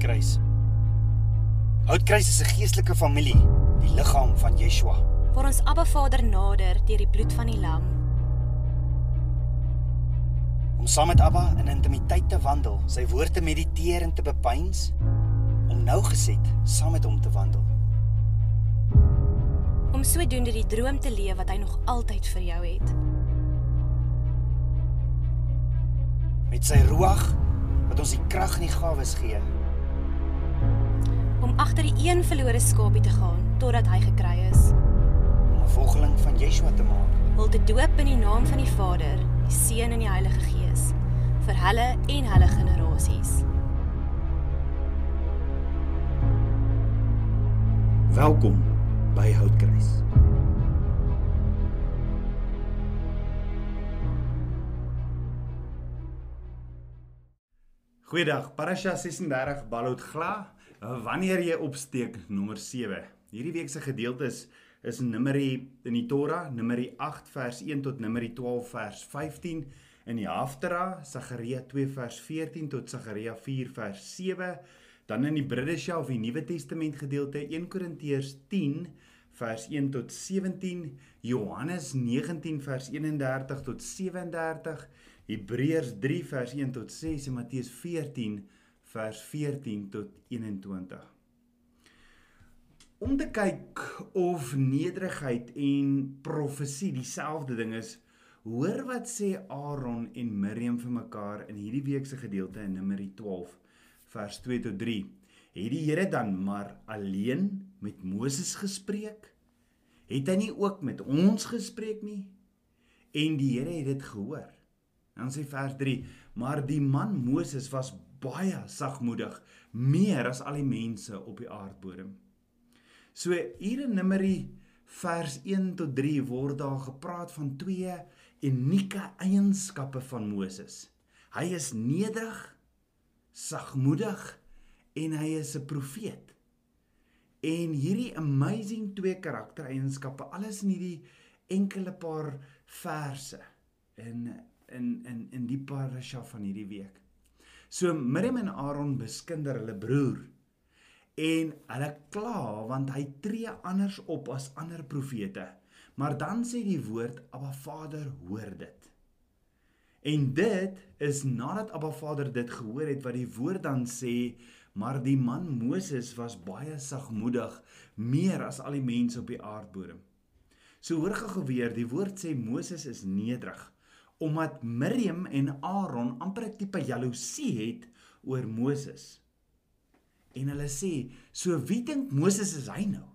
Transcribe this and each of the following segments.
Houtkruis. Houtkruis is 'n geestelike familie, die liggaam van Yeshua. Waar ons Abba Vader nader deur die bloed van die lam. Om saam met Abba in intimiteit te wandel, sy woord te mediteer en te bepeins, om nougeset saam met hom te wandel. Om sodoende die droom te leef wat hy nog altyd vir jou het. Met sy ruach wat ons die krag en die gawes gee. Agter die een verlore skapie te gaan totdat hy gekry is. om 'n volgeling van Yeshua te maak. Hul te doop in die naam van die Vader, die Seun en die Heilige Gees vir hulle en hulle generasies. Welkom by Houtkruis. Goeiedag, Parasha 36 Balot Gla. Wanneer jy opsteek nommer 7. Hierdie week se gedeeltes is Numeri in die Torah, Numeri 8 vers 1 tot Numeri 12 vers 15 in die Haftara, Sagaria 2 vers 14 tot Sagaria 4 vers 7. Dan in die Bridesha of die Nuwe Testament gedeelte 1 Korintiërs 10 vers 1 tot 17, Johannes 19 vers 31 tot 37, Hebreërs 3 vers 1 tot 6 en Matteus 14 vers 14 tot 21. Om te kyk of nederigheid en profesie dieselfde ding is, hoor wat sê Aaron en Miriam vir mekaar in hierdie week se gedeelte in Numeri 12 vers 2 tot 3. Het die Here dan maar alleen met Moses gespreek? Het hy nie ook met ons gespreek nie? En die Here het dit gehoor. Dan sê vers 3: Maar die man Moses was baie sagmoedig, meer as al die mense op die aardbodem. So hier in Numeri vers 1 tot 3 word daar gepraat van twee unieke eienskappe van Moses. Hy is nederig, sagmoedig en hy is 'n profeet. En hierdie amazing twee karaktereienskappe, alles in hierdie enkele paar verse in in in in die parasha van hierdie week. So Miriam en Aaron beskinder hulle broer en hulle kla want hy tree anders op as ander profete. Maar dan sê die woord Abba Vader hoor dit. En dit is nadat Abba Vader dit gehoor het wat die woord dan sê, maar die man Moses was baie sagmoedig, meer as al die mense op die aardbodem. So hoor gou weer, die woord sê Moses is nederig omdat Miriam en Aaron amper 'n tipe jaloesie het oor Moses. En hulle sê, "So wie dink Moses is hy nou?"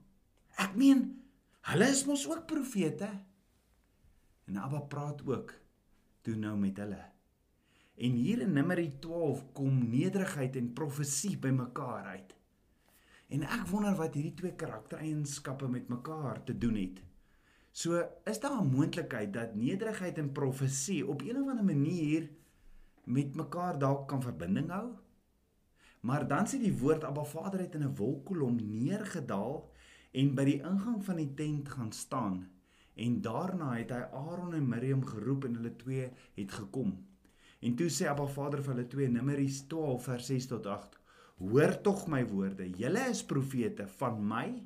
Ek meen, hulle is mos ook profete. En Abba praat ook toe nou met hulle. En hier in Numeri 12 kom nederigheid en profesie bymekaar uit. En ek wonder wat hierdie twee karaktereienskappe met mekaar te doen het. So is daar 'n moontlikheid dat nederigheid en profesie op een of ander manier met mekaar dalk kan verbinding hou? Maar dan sê die woord Abba Vader het in 'n wolkkolom neergedaal en by die ingang van die tent gaan staan. En daarna het hy Aaron en Miriam geroep en hulle twee het gekom. En toe sê Abba Vader vir hulle twee Numeri 12 vers 6 tot 8: Hoor tog my woorde. Julle is profete van my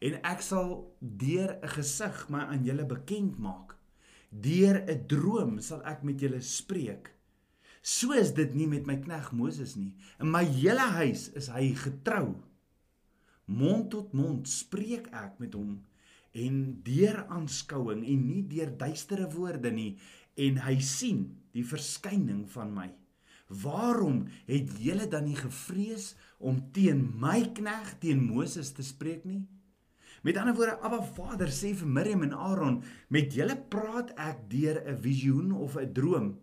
en ek sal deur 'n gesig my aan julle bekend maak. Deur 'n droom sal ek met julle spreek. So is dit nie met my knegg Moses nie. In my hele huis is hy getrou. Mond tot mond spreek ek met hom en deur aanskouing en nie deur duistere woorde nie en hy sien die verskyning van my. Waarom het julle dan nie gevrees om teen my knegg teen Moses te spreek nie? Met ander woorde, Abba Vader sê vir Miriam en Aaron, met julle praat ek deur 'n visioen of 'n droom.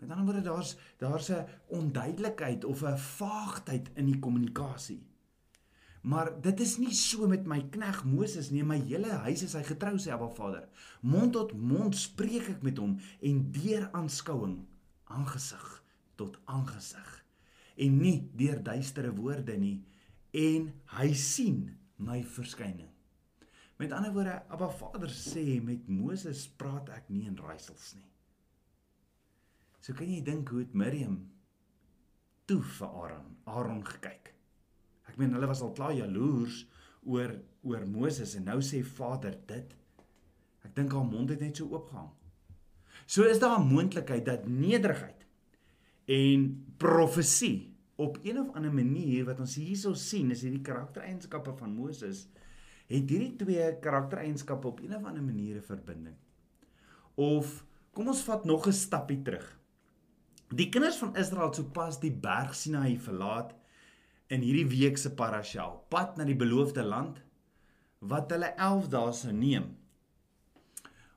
Met ander woorde, daar's daar's 'n onduidelikheid of 'n vaagheid in die kommunikasie. Maar dit is nie so met my knegg Moses nie, my hele huis is hy getrou sê Abba Vader. Mond tot mond spreek ek met hom en deur aanskouing aangesig tot aangesig en nie deur duistere woorde nie en hy sien my verskyning. Met ander woorde, Abba Vader sê met Moses praat ek nie in raaisels nie. So kan jy dink hoe het Miriam toe vir Aaron, Aaron gekyk. Ek meen hulle was al klaar jaloers oor oor Moses en nou sê Vader dit. Ek dink haar mond het net so oopgehang. So is daar 'n moontlikheid dat nederigheid en profesie op een of ander manier wat ons hierso sien is hierdie karaktereienskappe van Moses het hierdie twee karaktereienskappe op een of ander manier 'n verbinding. Of kom ons vat nog 'n stappie terug. Die kinders van Israel sopas die berg Sinaï verlaat in hierdie week se parasha, pad na die beloofde land wat hulle 11 dae sou neem.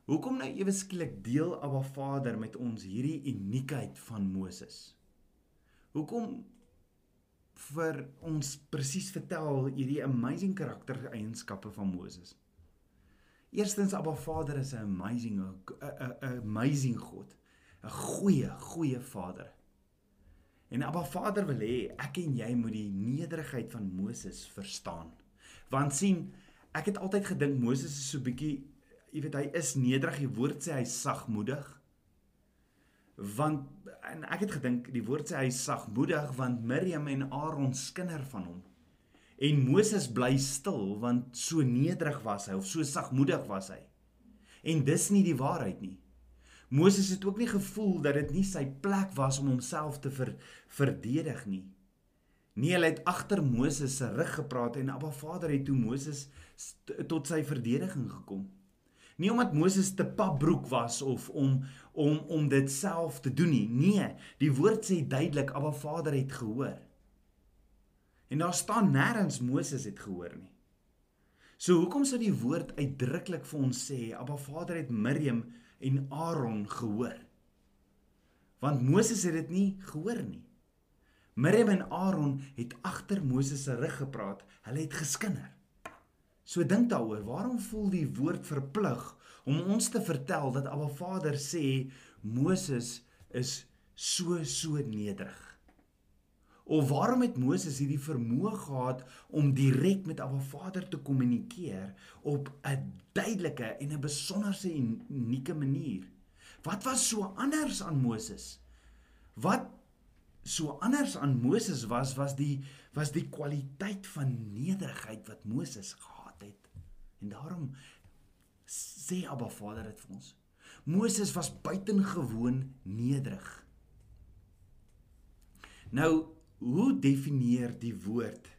Hoekom nou ewe skielik deel Abba Vader met ons hierdie uniekheid van Moses? Hoekom vir ons presies vertel hierdie amazing karaktereienskappe van Moses? Eerstens Abba Vader is 'n amazing 'n amazing God, 'n goeie goeie Vader. En Abba Vader wil hê ek en jy moet die nederigheid van Moses verstaan. Want sien, ek het altyd gedink Moses is so bietjie jy weet hy is nederig, die woord sê hy sagmoedig. Want en ek het gedink die woord sê hy sagmoedig want Miriam en Aaron skinder van hom. En Moses bly stil want so nederig was hy of so sagmoedig was hy. En dis nie die waarheid nie. Moses het ook nie gevoel dat dit nie sy plek was om homself te ver, verdedig nie. Nee, hulle het agter Moses se rug gepraat en Abba Vader het toe Moses tot sy verdediging gekom. Nie omdat Moses te papbroek was of om om om dit self te doen nie. Nee, die woord sê duidelik Abba Vader het gehoor. En daar staan nêrens Moses het gehoor nie. So hoekom sou die woord uitdruklik vir ons sê Abba Vader het Miriam en Aaron gehoor? Want Moses het dit nie gehoor nie. Miriam en Aaron het agter Moses se rug gepraat. Hulle het geskinder. So dink daaroor, waarom voel die woord verplig om ons te vertel dat Abba Vader sê Moses is so so nederig? Of waarom het Moses hierdie vermoë gehad om direk met Abba Vader te kommunikeer op 'n duidelike en 'n besonderse en unieke manier? Wat was so anders aan Moses? Wat so anders aan Moses was was die was die kwaliteit van nederigheid wat Moses gehad het. En daarom sê Abba Vader dit vir ons. Moses was buitengewoon nederig. Nou, hoe definieer die woord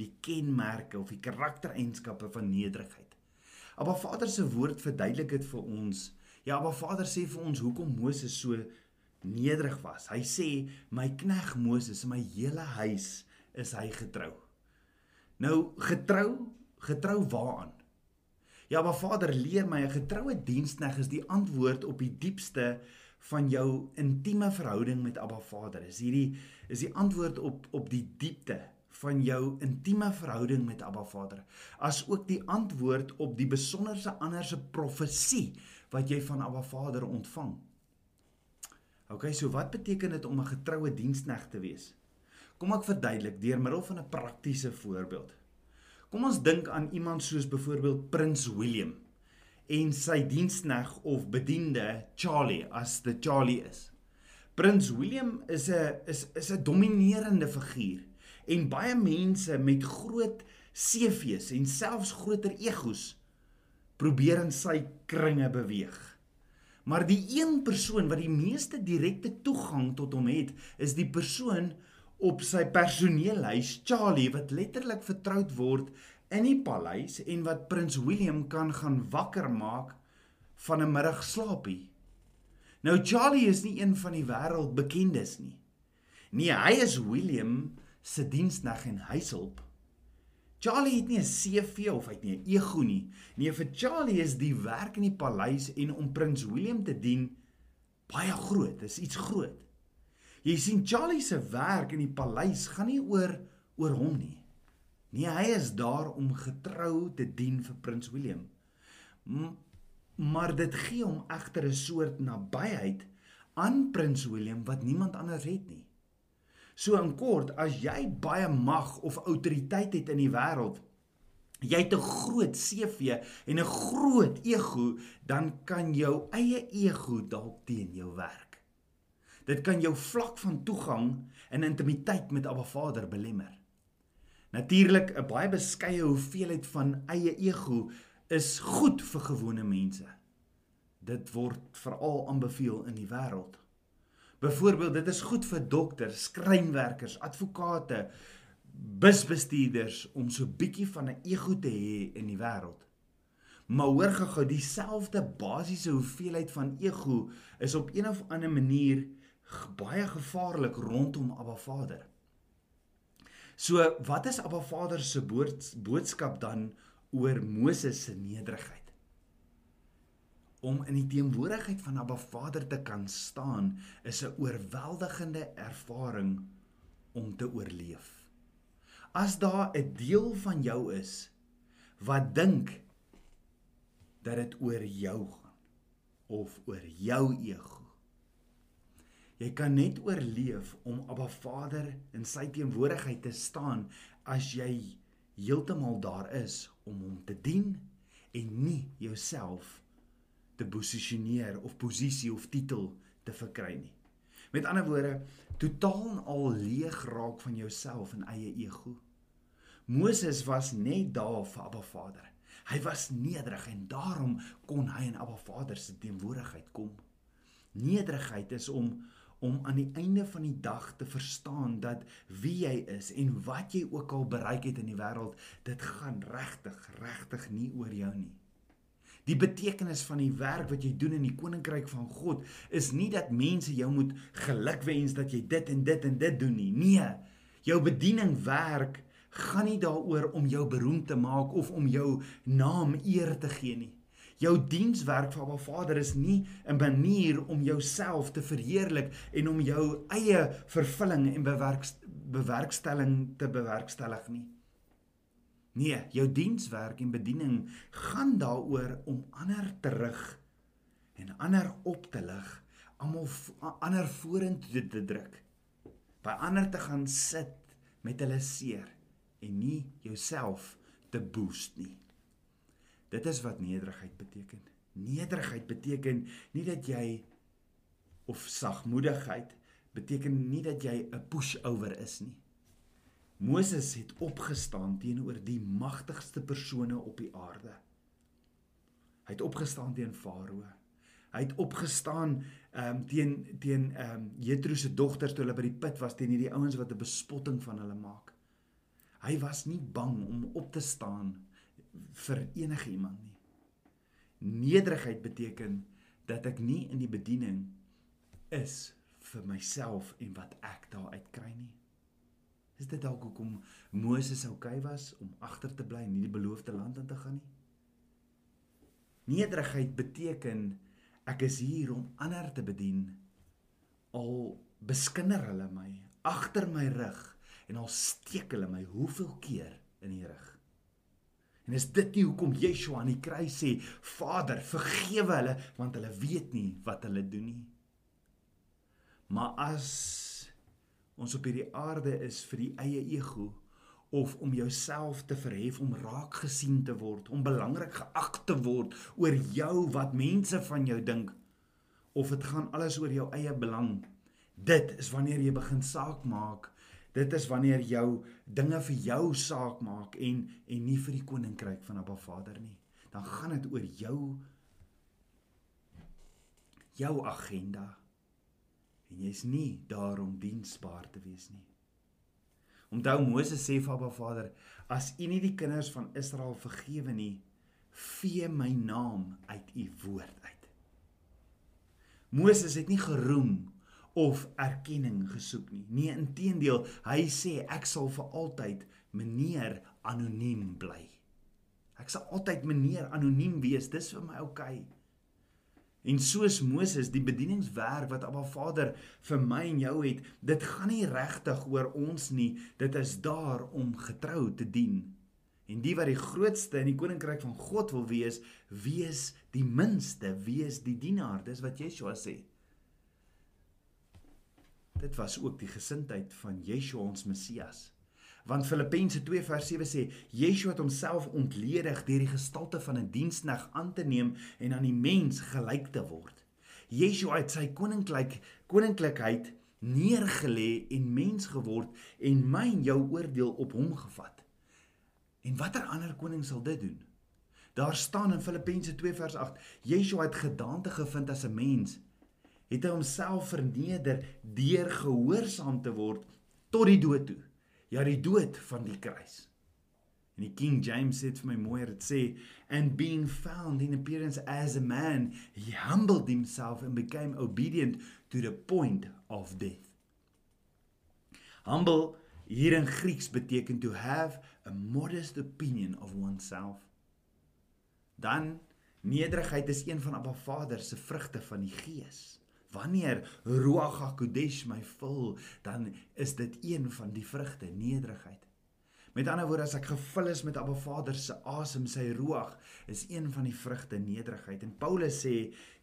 die kenmerke of die karaktereienskappe van nederigheid? Abba Vader se woord verduidelik dit vir ons. Ja, Abba Vader sê vir ons hoekom Moses so nederig was. Hy sê my knegg Moses my hele huis is hy getrou. Nou getrou, getrou waaraan? Ja, maar Vader leer my 'n getroue dienskneg is die antwoord op die diepste van jou intieme verhouding met Abba Vader. Is hierdie is die antwoord op op die diepte van jou intieme verhouding met Abba Vader. As ook die antwoord op die besonderse anderse profesie wat jy van Abba Vader ontvang. OK, so wat beteken dit om 'n getroue dienskneg te wees? Kom ek verduidelik deur middel van 'n praktiese voorbeeld. Kom ons dink aan iemand soos byvoorbeeld Prins William en sy dienskneg of bediende Charlie as dit Charlie is. Prins William is 'n is is 'n dominerende figuur en baie mense met groot CV's en selfs groter egos probeer in sy kringe beweeg. Maar die een persoon wat die meeste direkte toegang tot hom het, is die persoon op sy personeellys, Charlie, wat letterlik vertroud word in die paleis en wat prins William kan gaan wakker maak van 'n middagslaapie. Nou Charlie is nie een van die wêreld bekendes nie. Nee, hy is William se diensnag en huishulp. Charlie het nie 'n CV of hy het nie 'n ego nie. Nee, vir Charlie is die werk in die paleis en om prins William te dien baie groot. Is iets groot. Jy sien Charlie se werk in die paleis gaan nie oor oor hom nie. Nee, hy is daar om getrou te dien vir prins William. M maar dit gee hom egter 'n soort nabyheid aan prins William wat niemand anders het nie. So in kort, as jy baie mag of autoriteit het in die wêreld, jy het 'n groot CV en 'n groot ego, dan kan jou eie ego dalk teen jou werk. Dit kan jou vlak van toegang en intimiteit met Abba Vader belemmer. Natuurlik 'n baie beskeie hoeveelheid van eie ego is goed vir gewone mense. Dit word veral aanbeveel in die wêreld. Byvoorbeeld, dit is goed vir dokters, skrynwerkers, advokate, busbestuurders om so bietjie van 'n ego te hê in die wêreld. Maar hoor gou, dieselfde basiese hoeveelheid van ego is op een of ander manier baie gevaarlik rondom Abba Vader. So, wat is Abba Vader se boodskap dan oor Moses se nederigheid? Om in die teenwoordigheid van Abba Vader te kan staan, is 'n oorweldigende ervaring om te oorleef. As daar 'n deel van jou is wat dink dat dit oor jou gaan of oor jou ego. Jy kan net oorleef om Abba Vader in sy teenwoordigheid te staan as jy heeltemal daar is om hom te dien en nie jouself te posisioneer of posisie of titel te verkry nie. Met ander woorde, totaal en al leeg raak van jouself en eie ego. Moses was net daar vir Abba Vader. Hy was nederig en daarom kon hy in Abba Vader se teenwoordigheid kom. Nederigheid is om om aan die einde van die dag te verstaan dat wie jy is en wat jy ook al bereik het in die wêreld, dit gaan regtig, regtig nie oor jou nie. Die betekenis van die werk wat jy doen in die koninkryk van God is nie dat mense jou moet gelukwens dat jy dit en dit en dit doen nie. Nee, jou bediening werk gaan nie daaroor om jou beroemd te maak of om jou naam eer te gee nie. Jou dienswerk vir Abba Vader is nie 'n manier om jouself te verheerlik en om jou eie vervulling en bewerkstelling te bewerkstellig nie. Nee, jou dienswerk en bediening gaan daaroor om ander te rig en ander op te lig, almal ander vorentoe te druk. By ander te gaan sit met hulle seer en nie jouself te boost nie. Dit is wat nederigheid beteken. Nederigheid beteken nie dat jy of sagmoedigheid beteken nie dat jy 'n pushover is nie. Moses het opgestaan teenoor die magtigste persone op die aarde. Hy het opgestaan teen Farao. Hy het opgestaan ehm um, teen teen ehm um, Jethro se dogters toe hulle by die put was teen hierdie ouens wat 'n bespotting van hulle maak. Hy was nie bang om op te staan vir enige iemand nie. Nederigheid beteken dat ek nie in die bediening is vir myself en wat ek daar uit kry nie. Is dit dalk hoekom Moses oukei was om agter te bly en nie die beloofde land in te gaan nie? Nederigheid beteken ek is hier om ander te bedien al beskinder hulle my agter my rug en al steek hulle my hoeveel keer in die rug. En is dit nie hoekom Yeshua aan die kruis sê, Vader, vergewe hulle want hulle weet nie wat hulle doen nie. Maar as ons op hierdie aarde is vir die eie ego of om jouself te verhef om raak gesien te word, om belangrik geag te word oor jou wat mense van jou dink of dit gaan alles oor jou eie belang. Dit is wanneer jy begin saak maak Dit is wanneer jou dinge vir jou saak maak en en nie vir die koninkryk van Abba Vader nie. Dan gaan dit oor jou jou agenda. En jy's nie daar om diensbaar te wees nie. Onthou Moses sê vir Abba Vader, as U nie die kinders van Israel vergewe nie, vee my naam uit U woord uit. Moses het nie geroem of erkenning gesoek nie. Nee, inteendeel, hy sê ek sal vir altyd meneer anoniem bly. Ek sal altyd meneer anoniem wees. Dis vir my oukei. Okay. En soos Moses die bedieningswerk wat Abba Vader vir my en jou het, dit gaan nie regtig oor ons nie. Dit is daar om getrou te dien. En die wat die grootste in die koninkryk van God wil wees, wees die minste, wees die dienaar. Dis wat Yeshua sê. Dit was ook die gesindheid van Yeshua ons Messias. Want Filippense 2 vers 7 sê Yeshua het homself ontledig deur die gestalte van 'n diensknegt aan te neem en aan die mens gelyk te word. Yeshua het sy koninkryk koninklikheid neergelê en mens geword en my en jou oordeel op hom gevat. En watter ander koning sal dit doen? Daar staan in Filippense 2 vers 8: Yeshua het gedaante gevind as 'n mens, het hy homself verneder deur gehoorsaam te word tot die dood toe. Ja, die dood van die kruis. En die King James sê vir my mooier dit sê and being found in appearance as a man he humbled himself and became obedient to the point of death. Humble hier in Grieks beteken to have a modest opinion of oneself. Dan nederigheid is een van Abba Vader se vrugte van die Gees. Wanneer Ruach HaKodesh my vul, dan is dit een van die vrugte, nederigheid. Met ander woorde as ek gevul is met Abba Vader se asem, sy ruach, is een van die vrugte nederigheid. En Paulus sê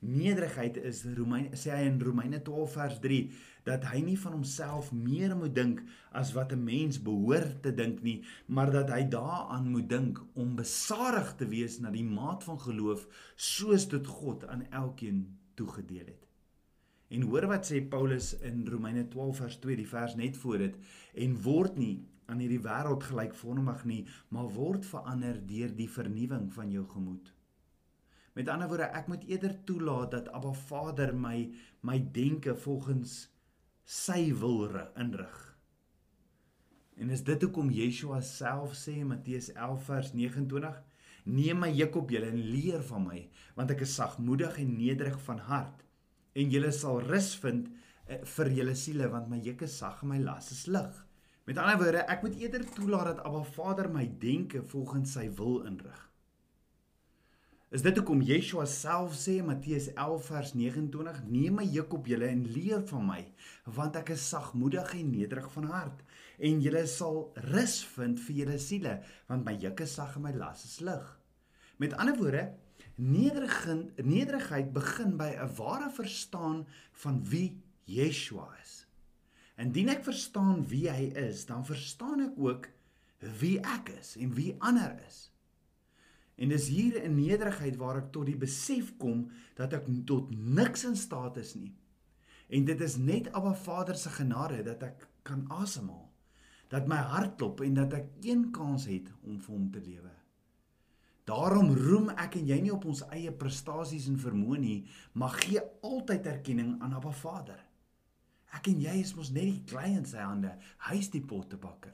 nederigheid is Romeine sê hy in Romeine 12 vers 3 dat hy nie van homself meer moet dink as wat 'n mens behoort te dink nie, maar dat hy daaraan moet dink om besadig te wees na die maat van geloof soos dit God aan elkeen toegedeel het. En hoor wat sê Paulus in Romeine 12 vers 2, die vers net voor dit, en word nie aan hierdie wêreld gelykvormig nie, maar word verander deur die vernuwing van jou gemoed. Met ander woorde, ek moet eerder toelaat dat Abba Vader my my denke volgens sy wil inrig. En is dit hoekom Yeshua self sê in Matteus 11 vers 29: Neem my juk op julle en leer van my, want ek is sagmoedig en nederig van hart, en julle sal rus vind eh, vir julle siele, want my juk is sag en my las is lig. Met ander woorde, ek moet eerder toelaat dat Abba Vader my denke volgens sy wil inrig. Is dit hoekom Yeshua self sê in Matteus 11 vers 29: "Neem my juk op julle en leer van my, want ek is sagmoedig en nederig van hart, en julle sal rus vind vir julle siele, want my juk is sag en my las is lig." Met ander woorde, nederigheid begin by 'n ware verstaan van wie Yeshua is. Indien ek verstaan wie hy is, dan verstaan ek ook wie ek is en wie ander is. En dis hier in nederigheid waar ek tot die besef kom dat ek tot niks in staat is nie. En dit is net Abba Vader se genade dat ek kan asemhaal. Dat my hart klop en dat ek een kans het om vir hom te lewe. Daarom roem ek en jy nie op ons eie prestasies en vermoë nie, maar gee altyd erkenning aan Abba Vader. Ek en jy is mos net die klei in sy hande. Hy's die pottebakker.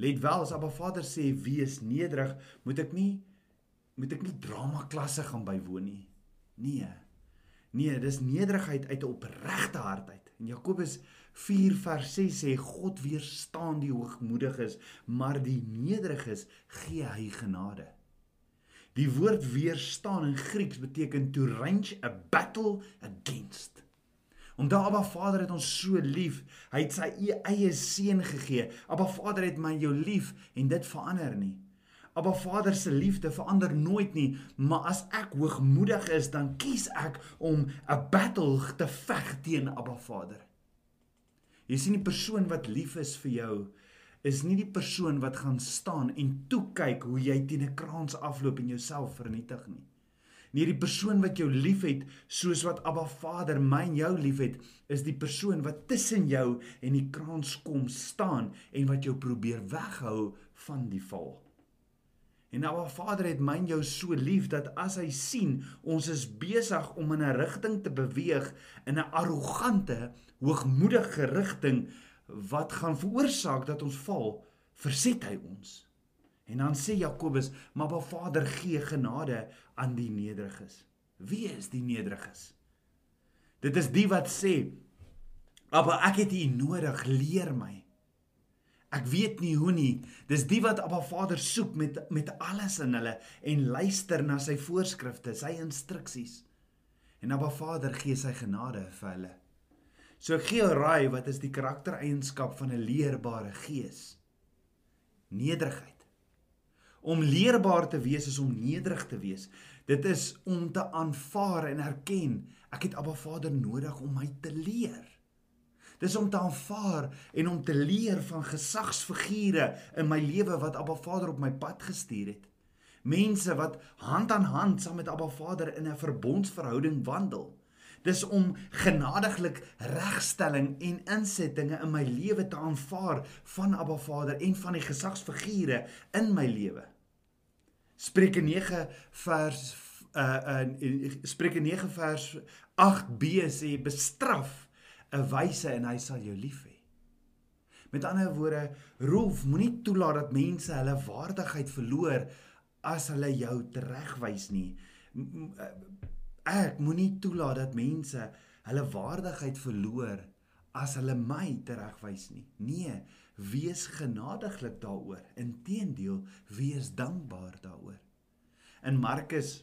Let wel, as Abba Vader sê wees nederig, moet ek nie moet ek nie drama klasse gaan bywoon nie. Nee. Nee, dis nederigheid uit 'n opregte hart uit. En Jakobus 4 vers 6 sê God weerstaan die hoogmoediges, maar die nederiges gee hy genade. Die woord weerstaan in Grieks beteken to range a battle against. Omdat Abba Vader het ons so lief. Hy het sy e-, eie seun gegee. Abba Vader het my jou lief en dit verander nie. Abba Vader se liefde verander nooit nie, maar as ek hoogmoedig is, dan kies ek om 'n battle te veg teen Abba Vader. Jy sien die persoon wat lief is vir jou is nie die persoon wat gaan staan en toe kyk hoe jy teen 'n kraans afloop en jouself vernietig nie. Nee, die persoon wat jou liefhet, soos wat Abba Vader my en jou liefhet, is die persoon wat tussen jou en die kraans kom staan en wat jou probeer weghou van die val. En Abba Vader het my en jou so lief dat as hy sien ons is besig om in 'n rigting te beweeg in 'n arrogante, hoogmoedige rigting wat gaan veroorsaak dat ons val, verset hy ons. En dan sê Jakobus, maar Ba Vader gee genade aan die nederiges. Wie is die nederiges? Dit is die wat sê, "Abba, ek het U nodig, leer my." Ek weet nie hoe nie. Dis die wat Abba Vader soek met met alles in hulle en luister na sy voorskrifte, sy instruksies. En Abba Vader gee sy genade vir hulle. So gee raai wat is die karaktereienskap van 'n leerbare gees? Nederigheid. Om leerbaar te wees is om nederig te wees. Dit is om te aanvaar en erken ek het Abba Vader nodig om my te leer. Dis om te aanvaar en om te leer van gesagsfigure in my lewe wat Abba Vader op my pad gestuur het. Mense wat hand aan hand saam met Abba Vader in 'n verbondsverhouding wandel. Dis om genadiglik regstelling en insettinge in my lewe te aanvaar van Abba Vader en van die gesagsfigure in my lewe. Spreuke 9 vers uh uh Spreuke 9 vers 8b sê bestraf 'n wyse en hy sal jou lief hê. Met ander woorde, Rolf moenie toelaat dat mense hulle waardigheid verloor as hulle jou teregwys nie. Ek moenie toelaat dat mense hulle waardigheid verloor as hulle my teregwys nie. Nee, wees genadiglik daaroor. Inteendeel, wees dankbaar daaroor. In Markus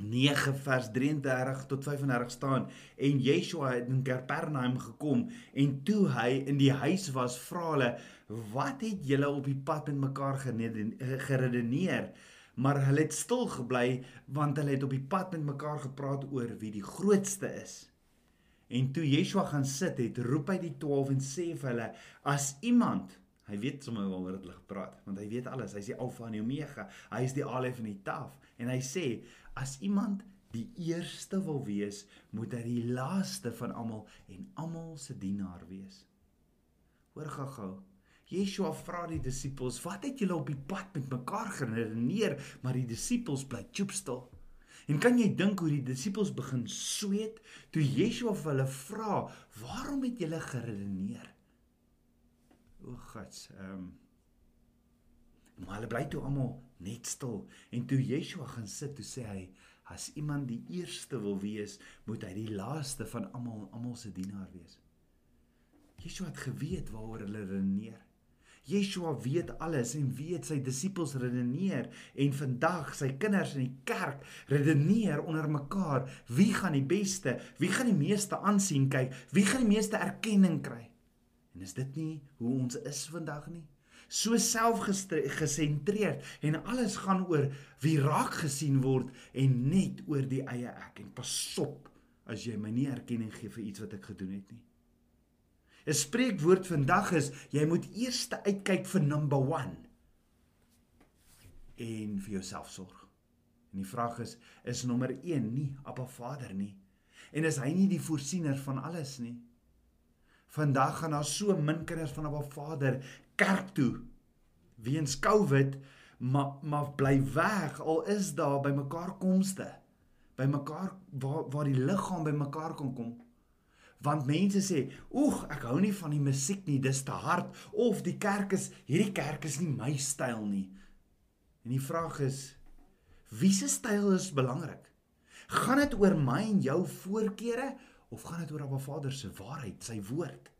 9 vers 33 tot 35 staan en Yeshua het in Kapernaum gekom en toe hy in die huis was vra hulle wat het julle op die pad met mekaar geredeneer maar hulle het stil gebly want hulle het op die pad met mekaar gepraat oor wie die grootste is en toe Yeshua gaan sit het roep hy die 12 en sê vir hulle as iemand hy weet sommer waaroor hulle gepraat want hy weet alles hy is die alfa en die omega hy is die alef en die taf en hy sê As iemand die eerste wil wees, moet hy die laaste van almal en almal se dienaar wees. Hoor gou-gou. Yeshua vra die disippels, "Wat het julle op die pad met mekaar geredeneer?" Maar die disippels bly choopstil. En kan jy dink hoe die disippels begin sweet toe Yeshua vir hulle vra, "Waarom het julle geredeneer?" O God, ehm um, Maar hulle bly toe almal net stil en toe Yeshua gaan sit, toe sê hy as iemand die eerste wil wees, moet hy die laaste van almal almal se dienaar wees. Yeshua het geweet waaroor hulle redeneer. Yeshua weet alles en weet sy disippels redeneer en vandag sy kinders in die kerk redeneer onder mekaar wie gaan die beste, wie gaan die meeste aansien kyk, wie gaan die meeste erkenning kry. En is dit nie hoe ons is vandag nie? so selfgesentreerd en alles gaan oor wie raak gesien word en net oor die eie ek en pasop as jy my nie erkenning gee vir iets wat ek gedoen het nie. 'n Spreekwoord vandag is jy moet eers uitkyk vir number 1 en vir jouself sorg. En die vraag is is nommer 1 nie Abba Vader nie en is hy nie die voorsiener van alles nie? Vandag gaan daar so min kinders van Abba Vader kerk toe weens COVID maar maar bly weg al is daar by mekaar komste by mekaar waar waar die liggaam by mekaar kan kom want mense sê oeg ek hou nie van die musiek nie dis te hard of die kerk is hierdie kerk is nie my styl nie. En die vraag is wie se styl is belangrik? Gaan dit oor my en jou voorkeure of gaan dit oor Abba Vader se waarheid sy woord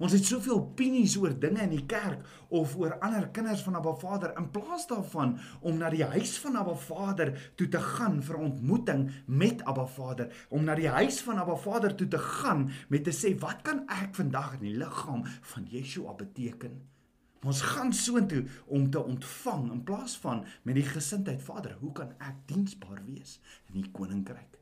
Ons het soveel opinies oor dinge in die kerk of oor ander kinders van Abba Vader in plaas daarvan om na die huis van Abba Vader toe te gaan vir ontmoeting met Abba Vader, om na die huis van Abba Vader toe te gaan met te sê wat kan ek vandag in die liggaam van Yeshua beteken? Ons gaan soontoe om te ontvang in plaas van met die gesindheid Vader, hoe kan ek diensbaar wees in die koninkryk?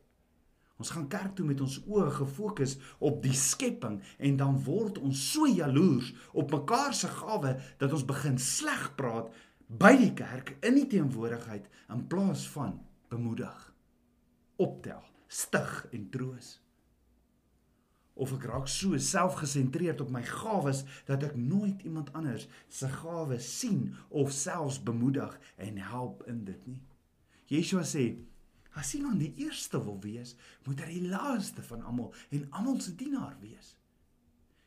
Ons gaan kerk toe met ons oë gefokus op die skepping en dan word ons so jaloers op mekaar se gawe dat ons begin sleg praat by die kerk in die teenwoordigheid in plaas van bemoedig, optel, stig en troos. Of ek raak so selfgesentreerd op my gawes dat ek nooit iemand anders se gawes sien of selfs bemoedig en help in dit nie. Yeshua sê As iemand die eerste wil wees, moet hy die laaste van almal en almal se dienaar wees.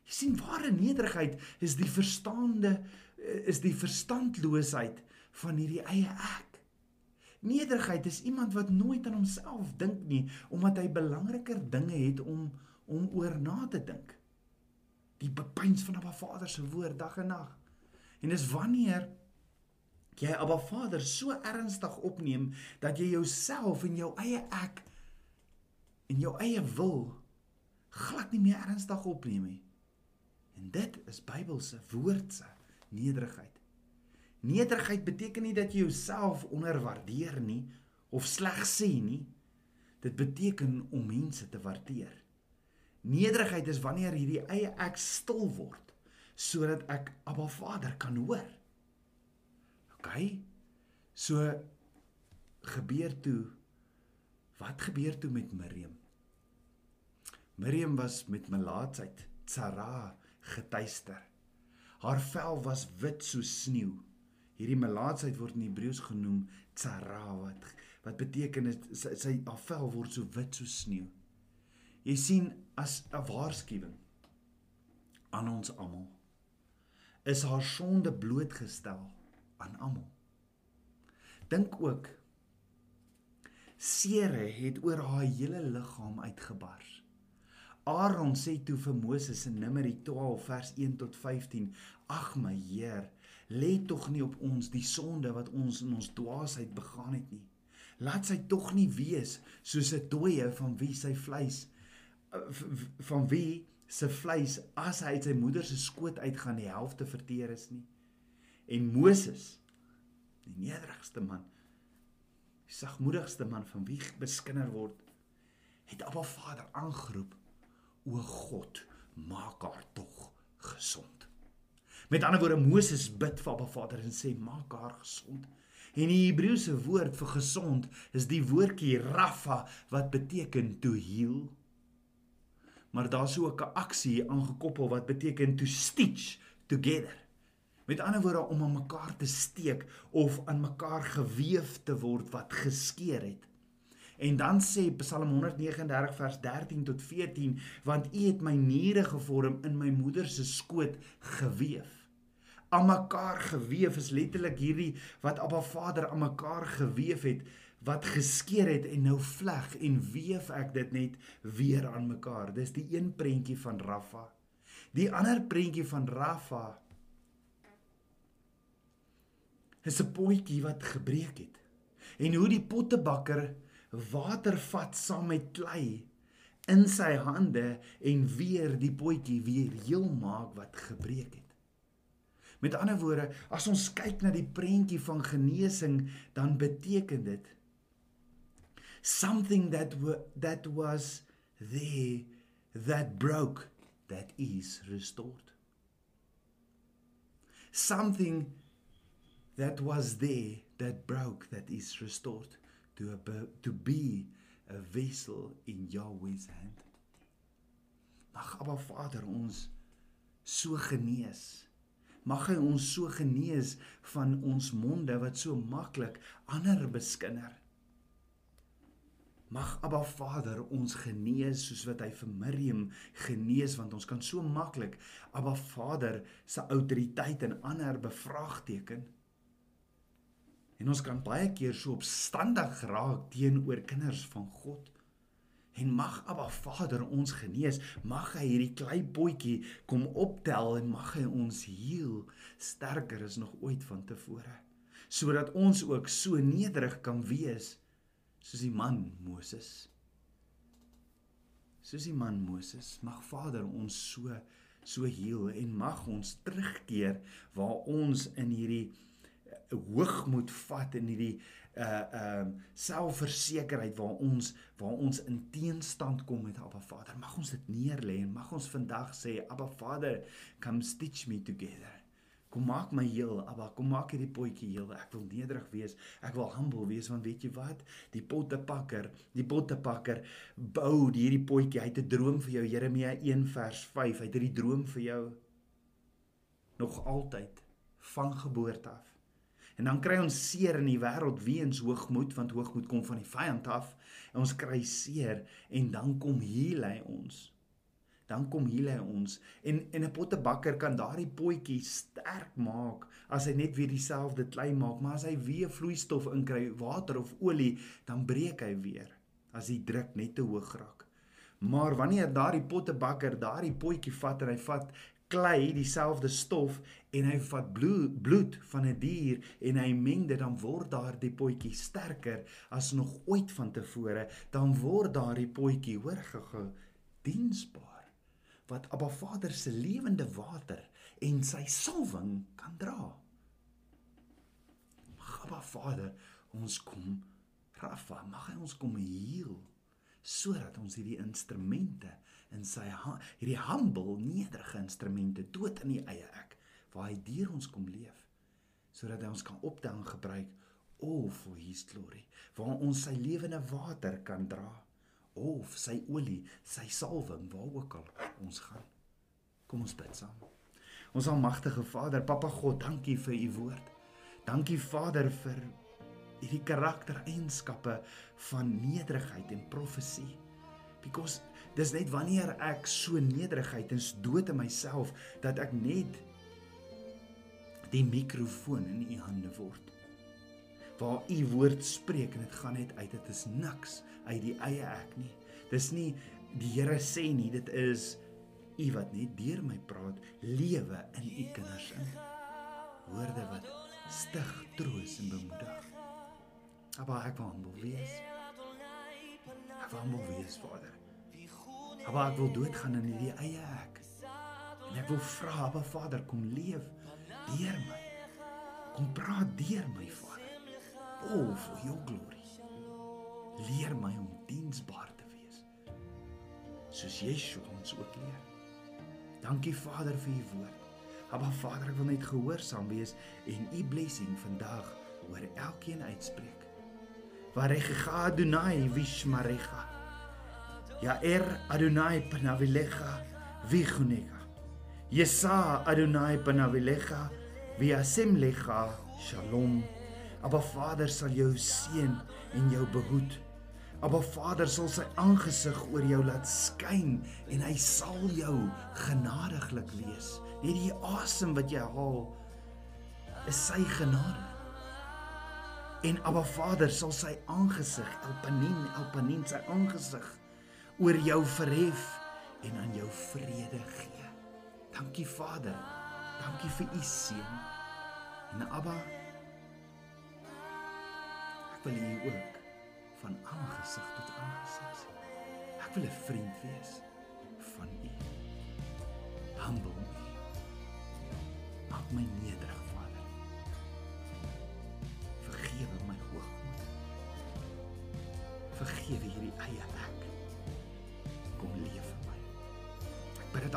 Jy sien ware nederigheid is die verstaande is die verstandloosheid van hierdie eie ek. Nederigheid is iemand wat nooit aan homself dink nie omdat hy belangriker dinge het om om oor na te dink. Die bepeins van 'n Vader se woord dag en nag. En dis wanneer jy Abba Vader so ernstig opneem dat jy jouself en jou eie ek en jou eie wil glad nie meer ernstig opneem nie. En dit is Bybelse woordse nederigheid. Nederigheid beteken nie dat jy jouself onderwaardeer nie of sleg sê nie. Dit beteken om mense te waardeer. Nederigheid is wanneer hierdie eie ek stil word sodat ek Abba Vader kan hoor. OK. So gebeur toe Wat gebeur toe met Miriam? Miriam was met melaatsheid, tsara, getuister. Haar vel was wit soos sneeu. Hierdie melaatsheid word in Hebreëus genoem tsara wat wat beteken dit sy, sy haar vel word so wit soos sneeu. Jy sien as 'n waarskuwing aan ons almal is haar sonde blootgestel aan almal. Dink ook Sere het oor haar hele liggaam uitgebars. Aaron sê toe vir Moses in Numeri 12 vers 1 tot 15: "Ag my Heer, lê tog nie op ons die sonde wat ons in ons dwaasheid begaan het nie. Laat sy tog nie wees soos 'n dooie van wie sy vleis eh, van wie se vleis as hy uit sy moeder se skoot uitgaan die helfte verteer is nie." En Moses, die nederigste man, die sagmoedigste man van wie beskinder word, het Abba Vader aangeroep: "O God, maak haar tog gesond." Met ander woorde, Moses bid vir Abba Vader en sê: "Maak haar gesond." En die Hebreëse woord vir gesond is die woordjie rafa wat beteken to heal. Maar daar's ook 'n aksie aangekoppel wat beteken to stitch together. Met ander woorde om aan mekaar te steek of aan mekaar gewewe te word wat geskeur het. En dan sê Psalm 139 vers 13 tot 14 want U het my niere gevorm in my moeder se skoot gewewe. Aan mekaar gewewe is letterlik hierdie wat Abba Vader aan mekaar gewewe het wat geskeur het en nou vleg en weef ek dit net weer aan mekaar. Dis die een prentjie van Rafa. Die ander prentjie van Rafa is 'n potjie wat gebreek het. En hoe die pottebakker water vat saam met klei in sy hande en weer die potjie weer heel maak wat gebreek het. Met ander woorde, as ons kyk na die prentjie van genesing, dan beteken dit something that that was there that broke that is restored. Something that was there that broke that is restored to a, to be a vessel in Yahweh's hand. Mag Abba Vader ons so genees. Mag hy ons so genees van ons monde wat so maklik ander beskinder. Mag Abba Vader ons genees soos wat hy vir Miriam genees want ons kan so maklik Abba Vader se autoriteit en ander bevraagteken. En ons kan baie keer so opstandig raak teenoor kinders van God. En mag Abba Vader ons genees, mag hy hierdie klein potjie kom optel en mag hy ons heel sterker as nog ooit van tevore. Sodat ons ook so nederig kan wees soos die man Moses. Soos die man Moses, mag Vader ons so so heel en mag ons terugkeer waar ons in hierdie hoogmoed vat in hierdie uh um uh, selfversekerheid waar ons waar ons in teenstand kom met Abba Vader. Mag ons dit neerlê en mag ons vandag sê Abba Vader, come stitch me together. Kom maak my heel, Abba, kom maak hierdie potjie heel. Ek wil nederig wees. Ek wil humble wees want weet jy wat? Die pottepakker, die pottepakker bou hierdie potjie. Hy het 'n droom vir jou, Jeremia 1 vers 5. Hy het hierdie droom vir jou nog altyd van geboorte af. En dan kry ons seer in die wêreld weens hoogmoed want hoogmoed kom van die vyand af. En ons kry seer en dan kom heel hy ons. Dan kom heel hy ons en en 'n pottebakker kan daardie potjie sterk maak as hy net weer dieselfde klei maak, maar as hy weer vloeistof inkry, water of olie, dan breek hy weer as die druk net te hoog raak. Maar wanneer daardie pottebakker daardie potjie vat en hy vat klei dieselfde stof en hy vat bloed, bloed van 'n die dier en hy meng dit dan word daardie potjie sterker as nog ooit van tevore. Dan word daardie potjie hoor gehou diensbaar wat Abba Vader se lewende water en sy salwing kan dra. Mag Abba Vader ons kom Rafa mag hy ons kom heel sodat ons hierdie instrumente in sy hierdie humble nederige instrumente dood in die eie ek waar hy deur ons kom leef sodat hy ons kan optel en gebruik all for his glory, waar ons sy lewende water kan dra of sy olie, sy salwing waar ook al ons gaan. Kom ons bid saam. Ons almagtige Vader, Papa God, dankie vir u woord. Dankie Vader vir hierdie karaktereienskappe van nederigheid en profesie. Because dis net wanneer ek so nederigheid en dood in myself dat ek net die mikrofoon in u hande word. Waar u woord spreek en dit gaan net uit. Dit is niks uit die eie ek nie. Dis nie die Here sê nie, dit is u wat net deur my praat, lewe in u kinders in. Woorde wat stig, troos en bemoedig. Maar ek wil humble wees. Ek wil humble wees, Vader. Maar ek wil doodgaan in hierdie eie ek. En ek wil vra, Abba Vader, kom leef deur my. Kom praat deur my, Vader. Oh, for your glory. Leer my om diensbaar te wees. Soos Yeshua ons ook leer. Dankie Vader vir u woord. Abba Vader, ek wil net gehoorsaam wees en u blessing vandag oor elkeen uitspreek. Varecha Adonai vishmarecha. Ja er Adonai panavilecha vichuneka. Yesa Adonai panavilecha viasem lecha shalom. Abba Vader sal jou seën en jou behoed. Abba Vader sal sy aangesig oor jou laat skyn en hy sal jou genadiglik wees. Net die asem wat jy haal is sy genade. En Abba Vader sal sy aangesig, Elpanin, Elpanin sy aangesig oor jou verhef en aan jou vrede gee. Dankie Vader. Dankie vir u seën. En Abba ek wil u ook van aangesig tot aangesig sien. Ek wil 'n vriend wees van u. Humble me. Maak my nederig,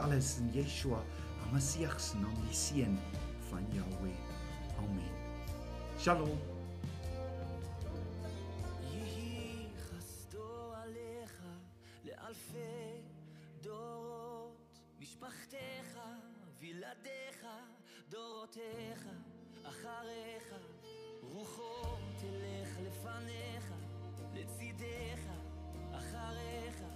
alles in Yeshua, Hamasiach se naam, die seun van Jahweh. Amen. Shalom. יהי חסדו עליך לאלפי דורות, משפחתך, וילדיך, דורותיך, אחריך, רוחו תלך לפניך, לצידך, אחריך.